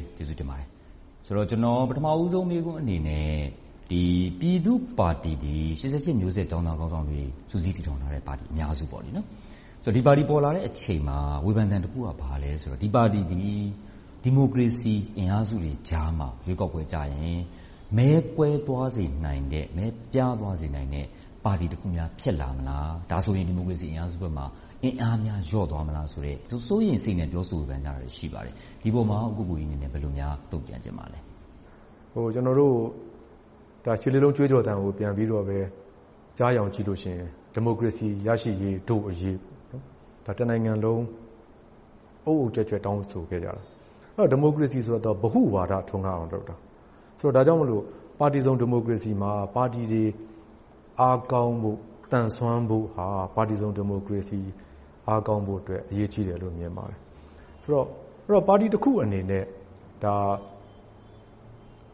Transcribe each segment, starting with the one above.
နဲ့အထူးပဲကျေးဇူးတင်ပါတယ်။ဆိုတော့ ကျနော် ပထမဦးဆုံး မေးခွန်းအနေနဲ့ ပြည်သူ့ပါတီသည် ၈၈ မျိုးဆက် ကျောင်းသားခေါင်းဆောင်တွေ စုစည်းတည်ထောင်ထားတဲ့ ပါတီအများစု။ဒီပါတီ ပေါ်လာတဲ့အချိန်မှာ ဝေဖန်သံတစ်ခုက ဘာလဲဆိုတော့ ဒီပါတီသည် ဒီမိုကရေစီအင်အားစုတွေကြားမှာ ရွေးကောက်ပွဲကျရင် မဲကွဲသွားစေနိုင်တဲ့၊မဲပြားသွားစေနိုင်တဲ့ ပါတီတစ်ခုများ ဖြစ်လာမလား။ဒါဆိုရင် ဒီမိုကရေစီအင်အားစုဘက်မှာ အင်အားများ လျော့သွားမလားဆိုတဲ့ စိုးရိမ်စိတ်နဲ့ ပြောဆိုဝေဖန်ကြတာတွေ ရှိပါတယ်။ဒီအပေါ်မှာကိုကိုကြီးအနေနဲ့ ဘယ်လိုများ တုံ့ပြန်ချင်ပါလဲ။ကျနော်တို့ ရှစ်လေးလုံး ကြွေးကြော်သံကို ပြန်ပြီးတော့ကြားယောင်ကြည့်လို့ရှိရင် ဒီမိုကရေစီ ရရှိရေးတို့အရေး တနိုင်ငံလုံး အုတ်အုတ်ကျက်ကျက် တောင်းဆိုခဲ့ကြတယ်။ဒီမိုကရေစီဆိုတာ ဗဟုဝါဒ ထွန်းကားအောင်လုပ်တာ။ဒါကြောင့်မို့ ပါတီစုံ ဒီမိုကရေစီမှာ ပါတီတွေ အားကောင်းဖို့၊သန်စွမ်းဖို့ဟာပါတီစုံဒီမိုကရေစီအားကောင်းဖို့အတွက်အရေးကြီးတယ်လို့မြင်ပါတယ်။ဆိုတော့ပါတီတစ်ခုအနေနဲ့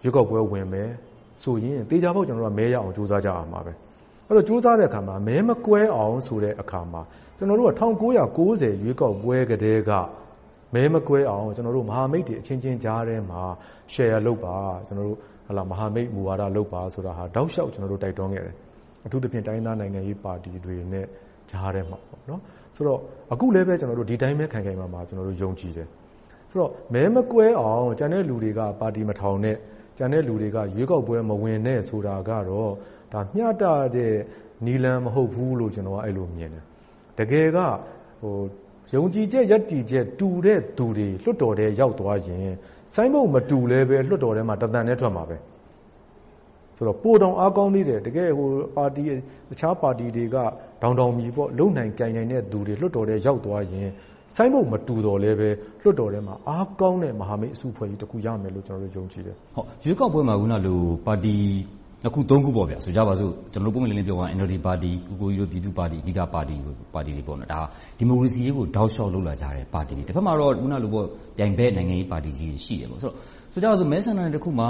ရွေးကောက်ပွဲဝင်မယ်ဆိုရင်သေချာပေါက်မဲရအောင်ကြိုးစားကြရမှာပဲ။အဲဒီလိုကြိုးစားတဲ့အခါမှာမဲမကွဲအောင်ဆိုတဲ့အခါမှာကျနော်တို့က၁၉၉၀ရွေးကောက်ပွဲကတည်းကမဲမကွဲအောင်မဟာမိတ်တွေအချင်းချင်းကြားထဲမှာ Share လုပ်ပါ။မဟာမိတ်မူဝါဒလုပ်ပါဆိုတာကိုတောက်လျှောက်တိုက်တွန်းခဲ့တယ်။ အထူးသဖြင့်တိုင်းရင်းသားနိုင်ငံရေးပါတီတွေနဲ့ကြားထဲမှာ။ဆိုတော့အခုလဲပဲဒီအတိုင်းပဲခိုင်ခိုင်မာမာယုံကြည်တယ်။ဆိုတော့မဲမကွဲအောင်ကျန်တဲ့လူတွေကပါတီမထောင်နဲ့၊ကျန်တဲ့လူတွေကရွေးကောက်ပွဲမဝင်နဲ့ဆိုတာကတော့မျှတတဲ့နည်းလမ်းမဟုတ်ဘူးလို့ကျနော်ကအဲဒီလိုမြင်တယ်။တကယ်ကယုံကြည်ချက်၊ရပ်တည်ချက်တူတဲ့လူတွေလွှတ်တော်ထဲရောက်သွားရင်ဆိုင်းဘုတ်မတူလဲဘဲလွှတ်တော်ထဲမှာတသံတည်းထွက်မှာပဲ။ ဆိုတော့ပိုတောင်အားကောင်းသေးတယ်။တခြားပါတီတွေကထောင်ထောင်မီလုပ်နိုင်ကိုင်နိုင်တဲ့လူတွေလွှတ်တော်ထဲရောက်သွားရင်ဆိုင်းဘုတ်မတူသော်လဲလွှတ်တော်ထဲမှာအားကောင်းတဲ့မဟာမိတ်အစုအဖွဲ့ကြီးတစ်ခုရမယ်လို့ကျနော်တို့ယုံကြည်တယ်။ရွေးကောက်ပွဲမှာအခုနလိုပါတီ နှစ်ခုသုံးခုဆိုကြပါစို့ပွင့်ပွင့်လင်းလင်းပြောရရင် NLD ပါတီ၊ကိုကိုကြီးတို့ပြည်သူ့ပါတီအဓိကပါတီတွေဒီမိုကရေစီရေးကိုတောက်လျှောက်လုပ်လာကြတဲ့ပါတီတွေ။တဘက်မှာတော့ပြိုင်ဘက်နိုင်ငံရေးပါတီကြီးတွေရှိတယ်။ဆိုကြပါစို့မဲဆန္ဒနယ်တစ်ခုမှာ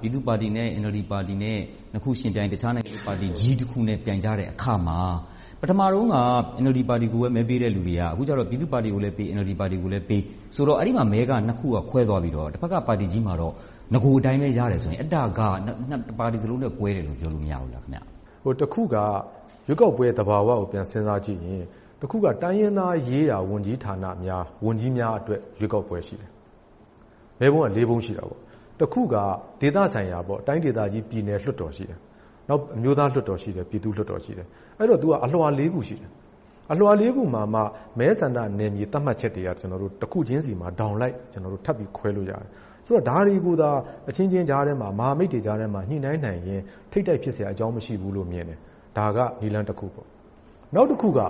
ပြည်သူ့ပါတီနဲ့ NLD ပါတီနဲ့နှစ်ခုယှဉ်ပြိုင်၊တခြားနိုင်ငံရေးပါတီကြီးတစ်ခုနဲ့ပြိုင်ကြတဲ့အခါမှာ ပထမတုန်းက NLD ပါတီကိုပဲ မဲပေးတဲ့လူတွေက အခုကြတော့ ပြည်သူ့ပါတီကိုလည်းပေး၊ NLD ပါတီကိုလည်းပေးဆိုတော့ အဲဒီမှာ မဲက နှစ်ခုက ခွဲသွားပြီးတော့ တဘက်က ပါတီကြီးမှာတော့ နဂိုအတိုင်းပဲ ရတယ်ဆိုရင် အဲဒါကပါတီစလုံးနဲ့ ကွဲတယ်လို့ ပြောလို့မရဘူးလား။တစ်ခုက ရွေးကောက်ပွဲသဘာဝကို ပြန်စဉ်းစားကြည့်ရင်တစ်ခုက တိုင်းရင်းသားရေးရာ ဝန်ကြီးဌာနများ၊ဝန်ကြီးများအတွက် ရွေးကောက်ပွဲရှိတယ်။မဲပုံးကလေးပုံး ရှိတယ်။တစ်ခုက ဒေသဆိုင်ရာ တိုင်းဒေသကြီး ပြည်နယ်လွှတ်တော် ရှိတယ်။ နောက်အမျိုးသားလွှတ်တော်၊ပြည်သူ့လွှတ်တော်ရှိတယ်။အဲဒီတော့အလွှာခုရှိတယ်။အလွှာခုမှာမှမဲဆန္ဒနယ်မြေသတ်မှတ်ချက်တွေကတစ်ခုချင်းဆီမှာထောင်လိုက်ထပ်ပြီးခွဲလို့ရတယ်။ဆိုတော့ဒါတွေကိုသာအချင်းချင်းကြားထဲမှာမဟာမိတ်တွေကြားထဲမှာညှိနှိုင်းနိုင်ရင်ထိပ်တိုက်ဖြစ်စရာအကြောင်းမရှိဘူးလို့မြင်တယ်။ဒါကနည်းလမ်းတစ်ခု။နောက်တစ်ခုက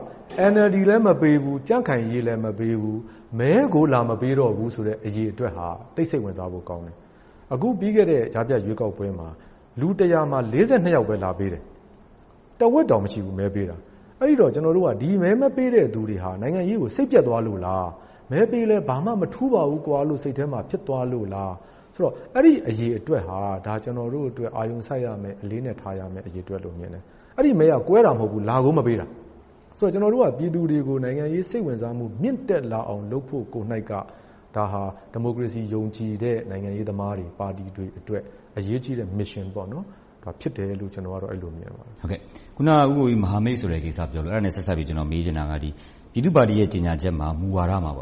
NLD လည်းမပေးဘူး။ကြံ့ခိုင်ရေးလည်းမပေးဘူး။မဲကိုလာမပေးတော့ဘူးဆိုတဲ့အရေအတွက်ဟာသိပ်စိတ်ဝင်စားဖို့ကောင်းတယ်။အခုပြီးခဲ့တဲ့ကြားဖြတ်ရွေးကောက်ပွဲမှာ လူတစ်ရာမှာယောက်ပဲလာပေးတယ်။တဝက်တောင်မရှိဘူးမဲပေးတာ။အဲဒီတော့ကျနော်တို့ကဒီမဲမပေးတဲ့လူတွေဟာနိုင်ငံရေးကိုစိတ်ပျက်သွားလို့လား။မဲပေးလည်းဘာမှမထူးပါဘူးကွာလို့စိတ်ထဲမှာဖြစ်သွားလို့လား။ဆိုတော့အဲဒီအရေအတွက်ဟာကျနော်တို့အတွက်အာရုံစိုက်ရမယ်။အလေးအနက်ထားရမယ့်အရေအတွက်လို့မြင်တယ်။အဲဒီမဲကကွဲတာမဟုတ်ဘူး။လာကိုမပေးတာ။ဆိုတော့ကျနော်တို့ကပြည်သူတွေကိုနိုင်ငံရေးစိတ်ဝင်စားမှုမြင့်တက်လာအောင်လုပ်ဖို့ကိုယ်နှိုက်က ဒါဟာဒီမိုကရေစီယုံကြည်တဲ့နိုင်ငံရေးသမားတွေ၊ပါတီတွေအတွက်အရေးကြီးတဲ့ Mission ဖြစ်တယ်လို့ကျနော်ကတော့အဲဒီလိုမြင်ပါတယ်။အခုနဦးကိုကြီးမဟာမိတ်ဆိုတဲ့ကိစ္စပြောလို့အဲဒါနဲ့ဆက်စပ်ပြီးမေးချင်တာကပြည်သူ့ပါတီရဲ့ကြေညာချက်မှာမူဝါဒမှာ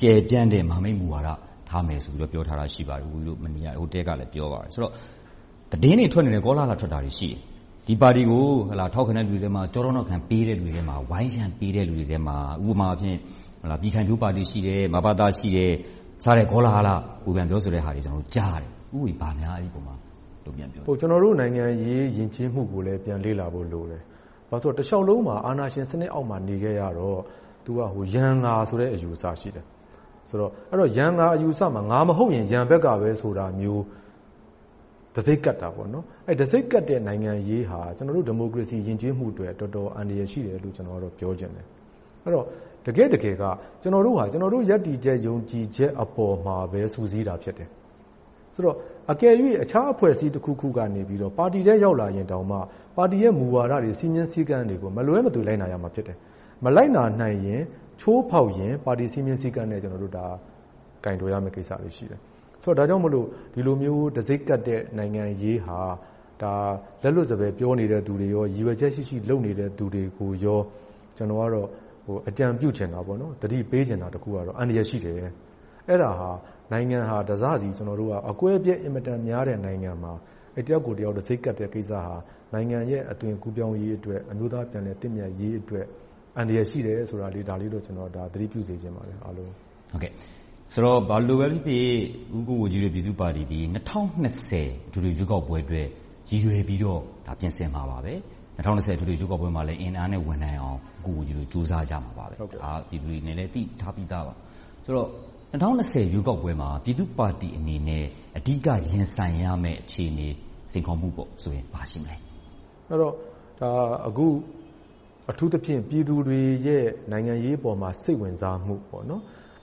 ကျယ်ပြန့်တဲ့မဟာမိတ်မူဝါဒထားမယ်ဆိုပြီးပြောထားတာရှိပါတယ်။ဟိုတရက်ကလည်းပြောပါတယ်။ဆိုတော့သတင်းတွေထွက်နေတယ်။ကောလာဟလထွက်တာတွေရှိတယ်။ဒီပါတီကိုထောက်ခံတဲ့လူတွေထဲမှာကျောထောက်နောက်ခံပေးတဲ့လူတွေထဲမှာဝိုင်းရံပေးတဲ့လူတွေထဲမှာဥပမာအားဖြင့် ပြည်ခိုင်ဖြိုးပါတီ ရှိတယ်။မဘသ ရှိတယ်စတဲ့ ကောလာဟလ ဝေဖန်ပြောဆိုတဲ့ဟာတွေကြားရတယ်။ဦးကိုကြီးဘာများ အဲဒီအပေါ်မှာ တုံ့ပြန်ပြောချင်ပါလဲ။ကျနော်တို့ နိုင်ငံရေးယဉ်ကျေးမှုကိုလည်း ပြန်လေ့လာဖို့လိုတယ်။ဘာဖြစ်လို့လဲဆိုတော့ တလျှောက်လုံးမှာ အာဏာရှင်စနစ်အောက်မှာ နေခဲ့ရတော့ သူက ရန်ငါဆိုတဲ့ အယူအဆ ရှိတယ်။ဆိုတော့ရန်ငါအယူအဆမှာ ငါမဟုတ်ရင် ရန်ဘက်ကပဲဆိုတာမျိုး တံဆိပ်ကပ်တာပေါ့။အဲဒီ တံဆိပ်ကပ်တဲ့ နိုင်ငံရေးဟာ ကျနော်တို့ ဒီမိုကရေစီ ယဉ်ကျေးမှုအတွက် တော်တော်အန္တရာယ်ရှိတယ်လို့ကျနော်ကတော့ပြောချင်တယ်။အဲဒီတော့ တကယ့်တကယ်ကကျနော်တို့ဟာကျနော်တို့ရပ်တည်ချက်၊ယုံကြည်ချက်အပေါ်မှာပဲစုစည်းတာဖြစ်တယ်။ဆိုတော့အကယ်၍အခြားအဖွဲ့အစည်းတစ်ခုခုကနေပါတီထဲရောက်လာရင်တောင်မှပါတီရဲ့မူဝါဒတွေ၊စည်းမျဉ်းစည်းကမ်းတွေကိုမလွှဲမသွေလိုက်နာရမှာဖြစ်တယ်။မလိုက်နာနိုင်ရင်ချိုးဖောက်ရင်ပါတီစည်းမျဉ်းစည်းကမ်းနဲ့ကင်တွယ်ရမယ့်ကိစ္စတွေရှိတယ်။ဒါကြောင့်မို့ဒီလိုမျိုးတံဆိပ်ကပ်တဲ့နိုင်ငံရေးဟာလက်လွတ်စပယ်ပြောနေတဲ့သူတွေနဲ့ရည်ရွယ်ချက်ရှိရှိလုပ်နေတဲ့သူတွေကိုရောကျနော်ကတော့ အကြံပြုချင်တာ၊သတိပေးချင်တာတခုကတော့အန္တရာယ်ရှိတယ်။အဲဒါဟာနိုင်ငံဟာတစစီအကွဲအပြဲအင်မတန်များတဲ့နိုင်ငံမှာတယောက်ကိုတယောက်တံဆိပ်ကပ်တဲ့ကိစ္စဟာနိုင်ငံရဲ့အသွင်ကူးပြောင်းရေးအတွက်၊အမျိုးသားပြန်လည်သင့်မြတ်ရေးအတွက်အန္တရာယ်ရှိတယ်ဆိုတာလေးဒါလေးတော့ကျနော်သတိပြုစေချင်ပါတယ်အားလုံးကို။ဆိုတော့ဘယ်လိုပဲဖြစ်ဖြစ်ဦးကိုကိုကြီးတို့ပြည်သူ့ပါတီသည်၂၀၂၀အထွေထွေရွေးကောက်ပွဲအတွက်ရည်ရွယ်ပြီးတော့ပြင်ဆင်မှာပါပဲ။ ၂၀၂၀အထွေထွေရွေးကောက်ပွဲမှာလည်းအင်အားနဲ့ဝင်နိုင်အောင်ဦးကိုကိုကြီးတို့ကြိုးစားကြမှာပါ။ဒါပြည်သူတွေအနေနဲ့သိထားပြီးသားပါ။ဆိုတော့၂၀၂၀ရွေးကောက်ပွဲမှာပြည်သူ့ပါတီအနေနဲ့အဓိကရင်ဆိုင်ရမယ့်အခြေအနေစိန်ခေါ်မှုဆိုရင်ဘာရှိမလဲ။အခုအထူးသဖြင့်ပြည်သူတွေရဲ့နိုင်ငံရေးအပေါ်မှာစိတ်ဝင်စားမှု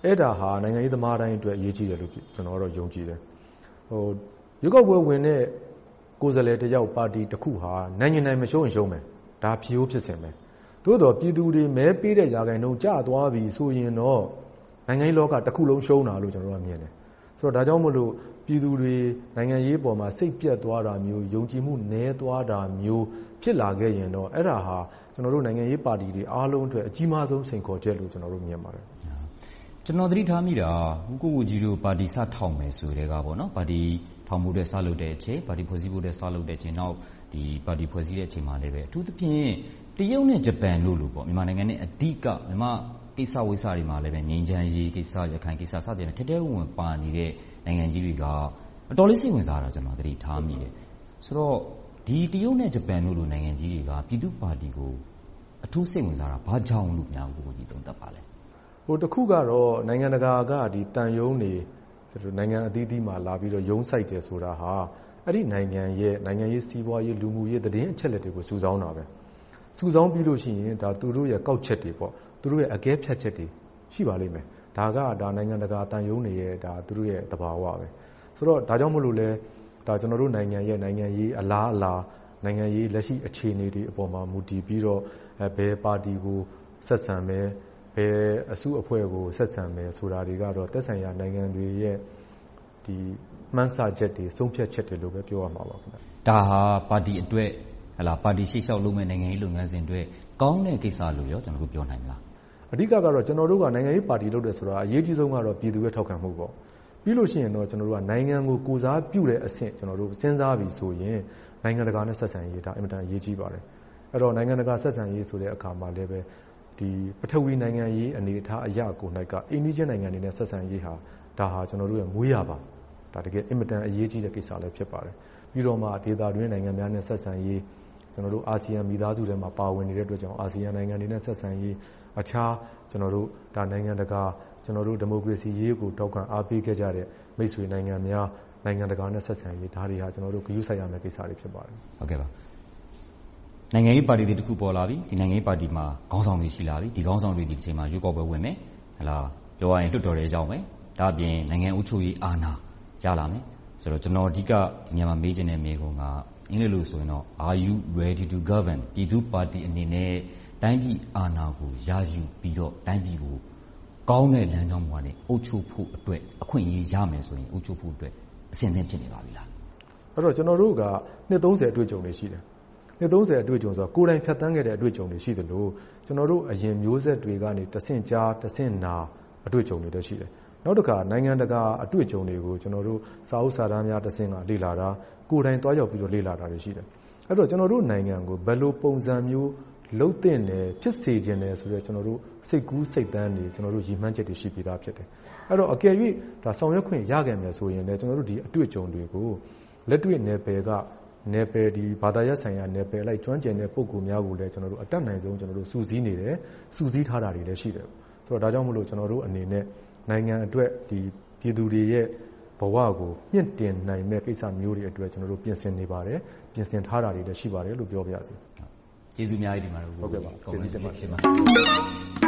အဲဒါဟာနိုင်ငံရေးသမားတိုင်းအတွက်အရေးကြီးတယ်လို့ကျနော်ကတော့ယုံကြည်တယ်။ရွေးကောက်ပွဲဝင်တဲ့ ကိုယ်စားလှယ်တယောက်ပါတီတခုဟာနိုင်ချင်နိုင်မရှုံးရင်ရှုံးမယ်။ဒါဖြစ်ရိုးဖြစ်စဉ်ပဲ။သို့သော်ပြည်သူတွေမဲပေးတဲ့ရာခိုင်နှုန်းကျသွားပြီဆိုရင်တော့နိုင်ငံရေးလောကတခုလုံးရှုံးတာလို့ကျနော်တို့ကမြင်တယ်။ဒါကြောင့်မို့ပြည်သူတွေနိုင်ငံရေးအပေါ်မှာစိတ်ပျက်သွားတာမျိုး၊ယုံကြည်မှုနည်းသွားတာမျိုးဖြစ်လာခဲ့ရင်တော့အဲဒါဟာကျနော်တို့နိုင်ငံရေးပါတီတွေအားလုံးအတွက်အကြီးမားဆုံးစိန်ခေါ်ချက်လို့ကျနော်တို့မြင်ပါတယ်။ ကျနော် သတိထားမိတာဦးကိုကိုကြီးတို့ ပါတီ စထောင်မယ်ဆိုကတည်းက ပါတီထောင်ဖို့အတွက် စလုပ်တဲ့အချိန်၊ပါတီဖွဲ့စည်းဖို့အတွက် စလုပ်တဲ့အချိန် နောက် ပါတီဖွဲ့စည်းတဲ့အချိန်မှာလည်း အထူးသဖြင့် တရုတ်နဲ့ ဂျပန်တို့လို မြန်မာနိုင်ငံနဲ့ အဓိက မြန်မာ့ကိစ္စဝိစ္စတွေမှာလည်း ငြိမ်းချမ်းရေးကိစ္စ၊ရခိုင်ကိစ္စ စသည်ဖြင့် ထဲထဲဝင်ဝင်ပါနေတဲ့ နိုင်ငံကြီးတွေက အတော်လေး စိတ်ဝင်စားတာကိုကျနော်သတိထားမိတယ်။ဆိုတော့ ဒီတရုတ်နဲ့ ဂျပန်တို့လို နိုင်ငံကြီးတွေက ပြည်သူ့ပါတီကို အထူးစိတ်ဝင်စားတာ ဘာကြောင့်လို့များဦးကိုကိုကြီး သုံးသပ်ပါလဲ။ တခုကတော့နိုင်ငံတကာကသံရုံးတွေနိုင်ငံအသီးသီးမှာလာပြီးတော့ရုံးဆိုက်တယ်ဆိုတာဟာအဲဒီနိုင်ငံရဲ့နိုင်ငံရေး၊စီးပွားရေး၊လူမှုရေးသတင်းအချက်အလက်တွေကိုစုဆောင်းတာပဲ။စုဆောင်းပြီးလို့ရှိရင်သူတို့ရဲ့ကောက်ချက်တွေ၊သူတို့ရဲ့အကဲဖြတ်ချက်တွေရှိပါလိမ့်မယ်။ဒါကနိုင်ငံတကာသံရုံးတွေရဲ့သူတို့ရဲ့သဘာဝပဲ။ဆိုတော့ဒါကြောင့်မို့လဲကျနော်တို့နိုင်ငံရဲ့နိုင်ငံရေးအလားအလာ၊နိုင်ငံရေးလက်ရှိအခြေအနေတွေပေါ်မှာမူတည်ပြီးတော့ဘယ်ပါတီကိုဆက်ဆံမယ်၊ ဘယ်အစုအဖွဲ့ကိုဆက်ဆံမယ်ဆိုတာတွေကတော့သက်ဆိုင်ရာနိုင်ငံတွေရဲ့မှန်းဆချက်တွေ၊ဆုံးဖြတ်ချက်တွေလို့ပဲပြောရမှာပါ။ဒါဟာပါတီအတွက်၊ပါတီရှေ့လျှောက်လုပ်မယ့်နိုင်ငံရေးလုပ်ငန်းစဉ်အတွက်ကောင်းတဲ့ကိစ္စလို့ပြောနိုင်မလား။အဓိကတော့ကျနော်တို့ကနိုင်ငံရေးပါတီလုပ်တယ်ဆိုတာအရေးကြီးဆုံးကတော့ပြည်သူရဲ့ထောက်ခံမှု။ပြီးလို့ရှိရင်တော့နိုင်ငံကိုကိုယ်စားပြုတဲ့အဆင့်စဉ်းစားပြီဆိုရင်နိုင်ငံတကာနဲ့ဆက်ဆံရေးအင်မတန်အရေးကြီးပါတယ်။အဲဒီတော့နိုင်ငံတကာဆက်ဆံရေးဆိုတဲ့အခါမှာလဲပ ထဝီနိုင်ငံရေးအနေအထားအရကိုယ်ကအိမ်နီးချင်းနိုင်ငံတွေနဲ့ဆက်ဆံရေးဟာဒါဟာကျနော်တို့ရဲ့မွေးရာပါ။တကယ်အင်မတန်အရေးကြီးတဲ့ကိစ္စလည်းဖြစ်ပါတယ်။ပြီးတော့မှဒေသတွင်းနိုင်ငံများနဲ့ဆက်ဆံရေးအာဆီယံမိသားစုထဲမှာပါဝင်နေတဲ့အတွက်ကြောင့်အာဆီယံနိုင်ငံတွေနဲ့ဆက်ဆံရေး၊အခြားနိုင်ငံတကာဒီမိုကရေစီရေးကိုထောက်ခံအားပေးခဲ့ကြတဲ့မိတ်ဆွေနိုင်ငံများ၊နိုင်ငံတကာနဲ့ဆက်ဆံရေးဒါတွေဟာဂရုစိုက်ရမယ့်ကိစ္စတွေဖြစ်ပါတယ်။ နိုင်ငံရေးပါတီတစ်ခုပေါ်လာပြီ။ဒီနိုင်ငံရေးပါတီမှာခေါင်းဆောင်တွေရှိလာပြီ။ဒီခေါင်းဆောင်တွေဒီတချိန်မှာရွေးကောက်ပွဲဝင်မယ်။ပြောရရင်လွှတ်တော်ထဲရောက်မယ်။ဒါ့အပြင်နိုင်ငံအုပ်ချုပ်ရေးအာဏာရလာမယ်။ဆိုတော့ကျနော်အဓိကဒီနေရာမှာမေးချင်တဲ့မေးခွန်းကအင်္ဂလိပ်လိုဆိုရင်တော့ Are you ready to govern ပြည်သူ့ပါတီအနေနဲ့တိုင်းပြည်အာဏာကိုရယူပြီးတော့တိုင်းပြည်ကိုကောင်းတဲ့လမ်းကြောင်းပေါ်ကနေအုပ်ချုပ်ဖို့အတွက်အခွင့်အရေးရမယ်ဆိုရင်အုပ်ချုပ်ဖို့အတွက်အဆင်သင့်ဖြစ်နေပါပြီလား။ကျနော်တို့ကနှစ်အတွေ့အကြုံတွေရှိတယ်။ နှစ်အတွေ့အကြုံဆိုတာကိုယ်တိုင်ဖြတ်သန်းခဲ့တဲ့အတွေ့အကြုံတွေရှိသလိုကျနော်တို့အရင်မျိုးဆက်တွေကနေတဆင့်ကြားတဆင့်နာအတွေ့အကြုံတွေလည်းရှိတယ်။နောက်တခါနိုင်ငံတကာအတွေ့အကြုံတွေကိုကျနော်တို့စာအုပ်စာတမ်းများတဆင့်လေ့လာတာ၊ကိုယ်တိုင်သွားရောက်ပြီးတော့လေ့လာတာတွေရှိတယ်။အဲဒီတော့ကျနော်တို့နိုင်ငံကိုဘယ်လိုပုံစံမျိုးလုပ်သင့်တယ်၊ဖြစ်စေချင်တယ်ဆိုတဲ့စိတ်ကူးစိတ်သန်းတွေရည်မှန်းချက်တွေရှိပြီသားဖြစ်တယ်။အဲဒီတော့အကယ်၍ဆောင်ရွက်ခွင့်ရခဲ့မယ်ဆိုရင်လဲကျနော်တို့ဒီအတွေ့အကြုံတွေကိုလက်တွေ့နယ်ပယ်က ဘာသာရပ်ဆိုင်ရာနယ်ပယ်အလိုက်ကျွမ်းကျင်တဲ့ပုဂ္ဂိုလ်များကိုလည်းအတတ်နိုင်ဆုံးစုစည်းနေတယ်။စုစည်းထားတာတွေလည်းရှိတယ်။ဒါကြောင့်မို့ကျနော်တို့အနေနဲ့နိုင်ငံအတွက်ပြည်သူတွေရဲ့ဘဝကိုမြှင့်တင်နိုင်မယ့်ကိစ္စမျိုးတွေအတွက်ပြင်ဆင်နေပါတယ်။ပြင်ဆင်ထားတာတွေလည်းရှိပါတယ်လို့ပြောပါရစေကျေးဇူးအများကြီးတင်ပါတယ်ကျေးဇူးတင်ပါတယ်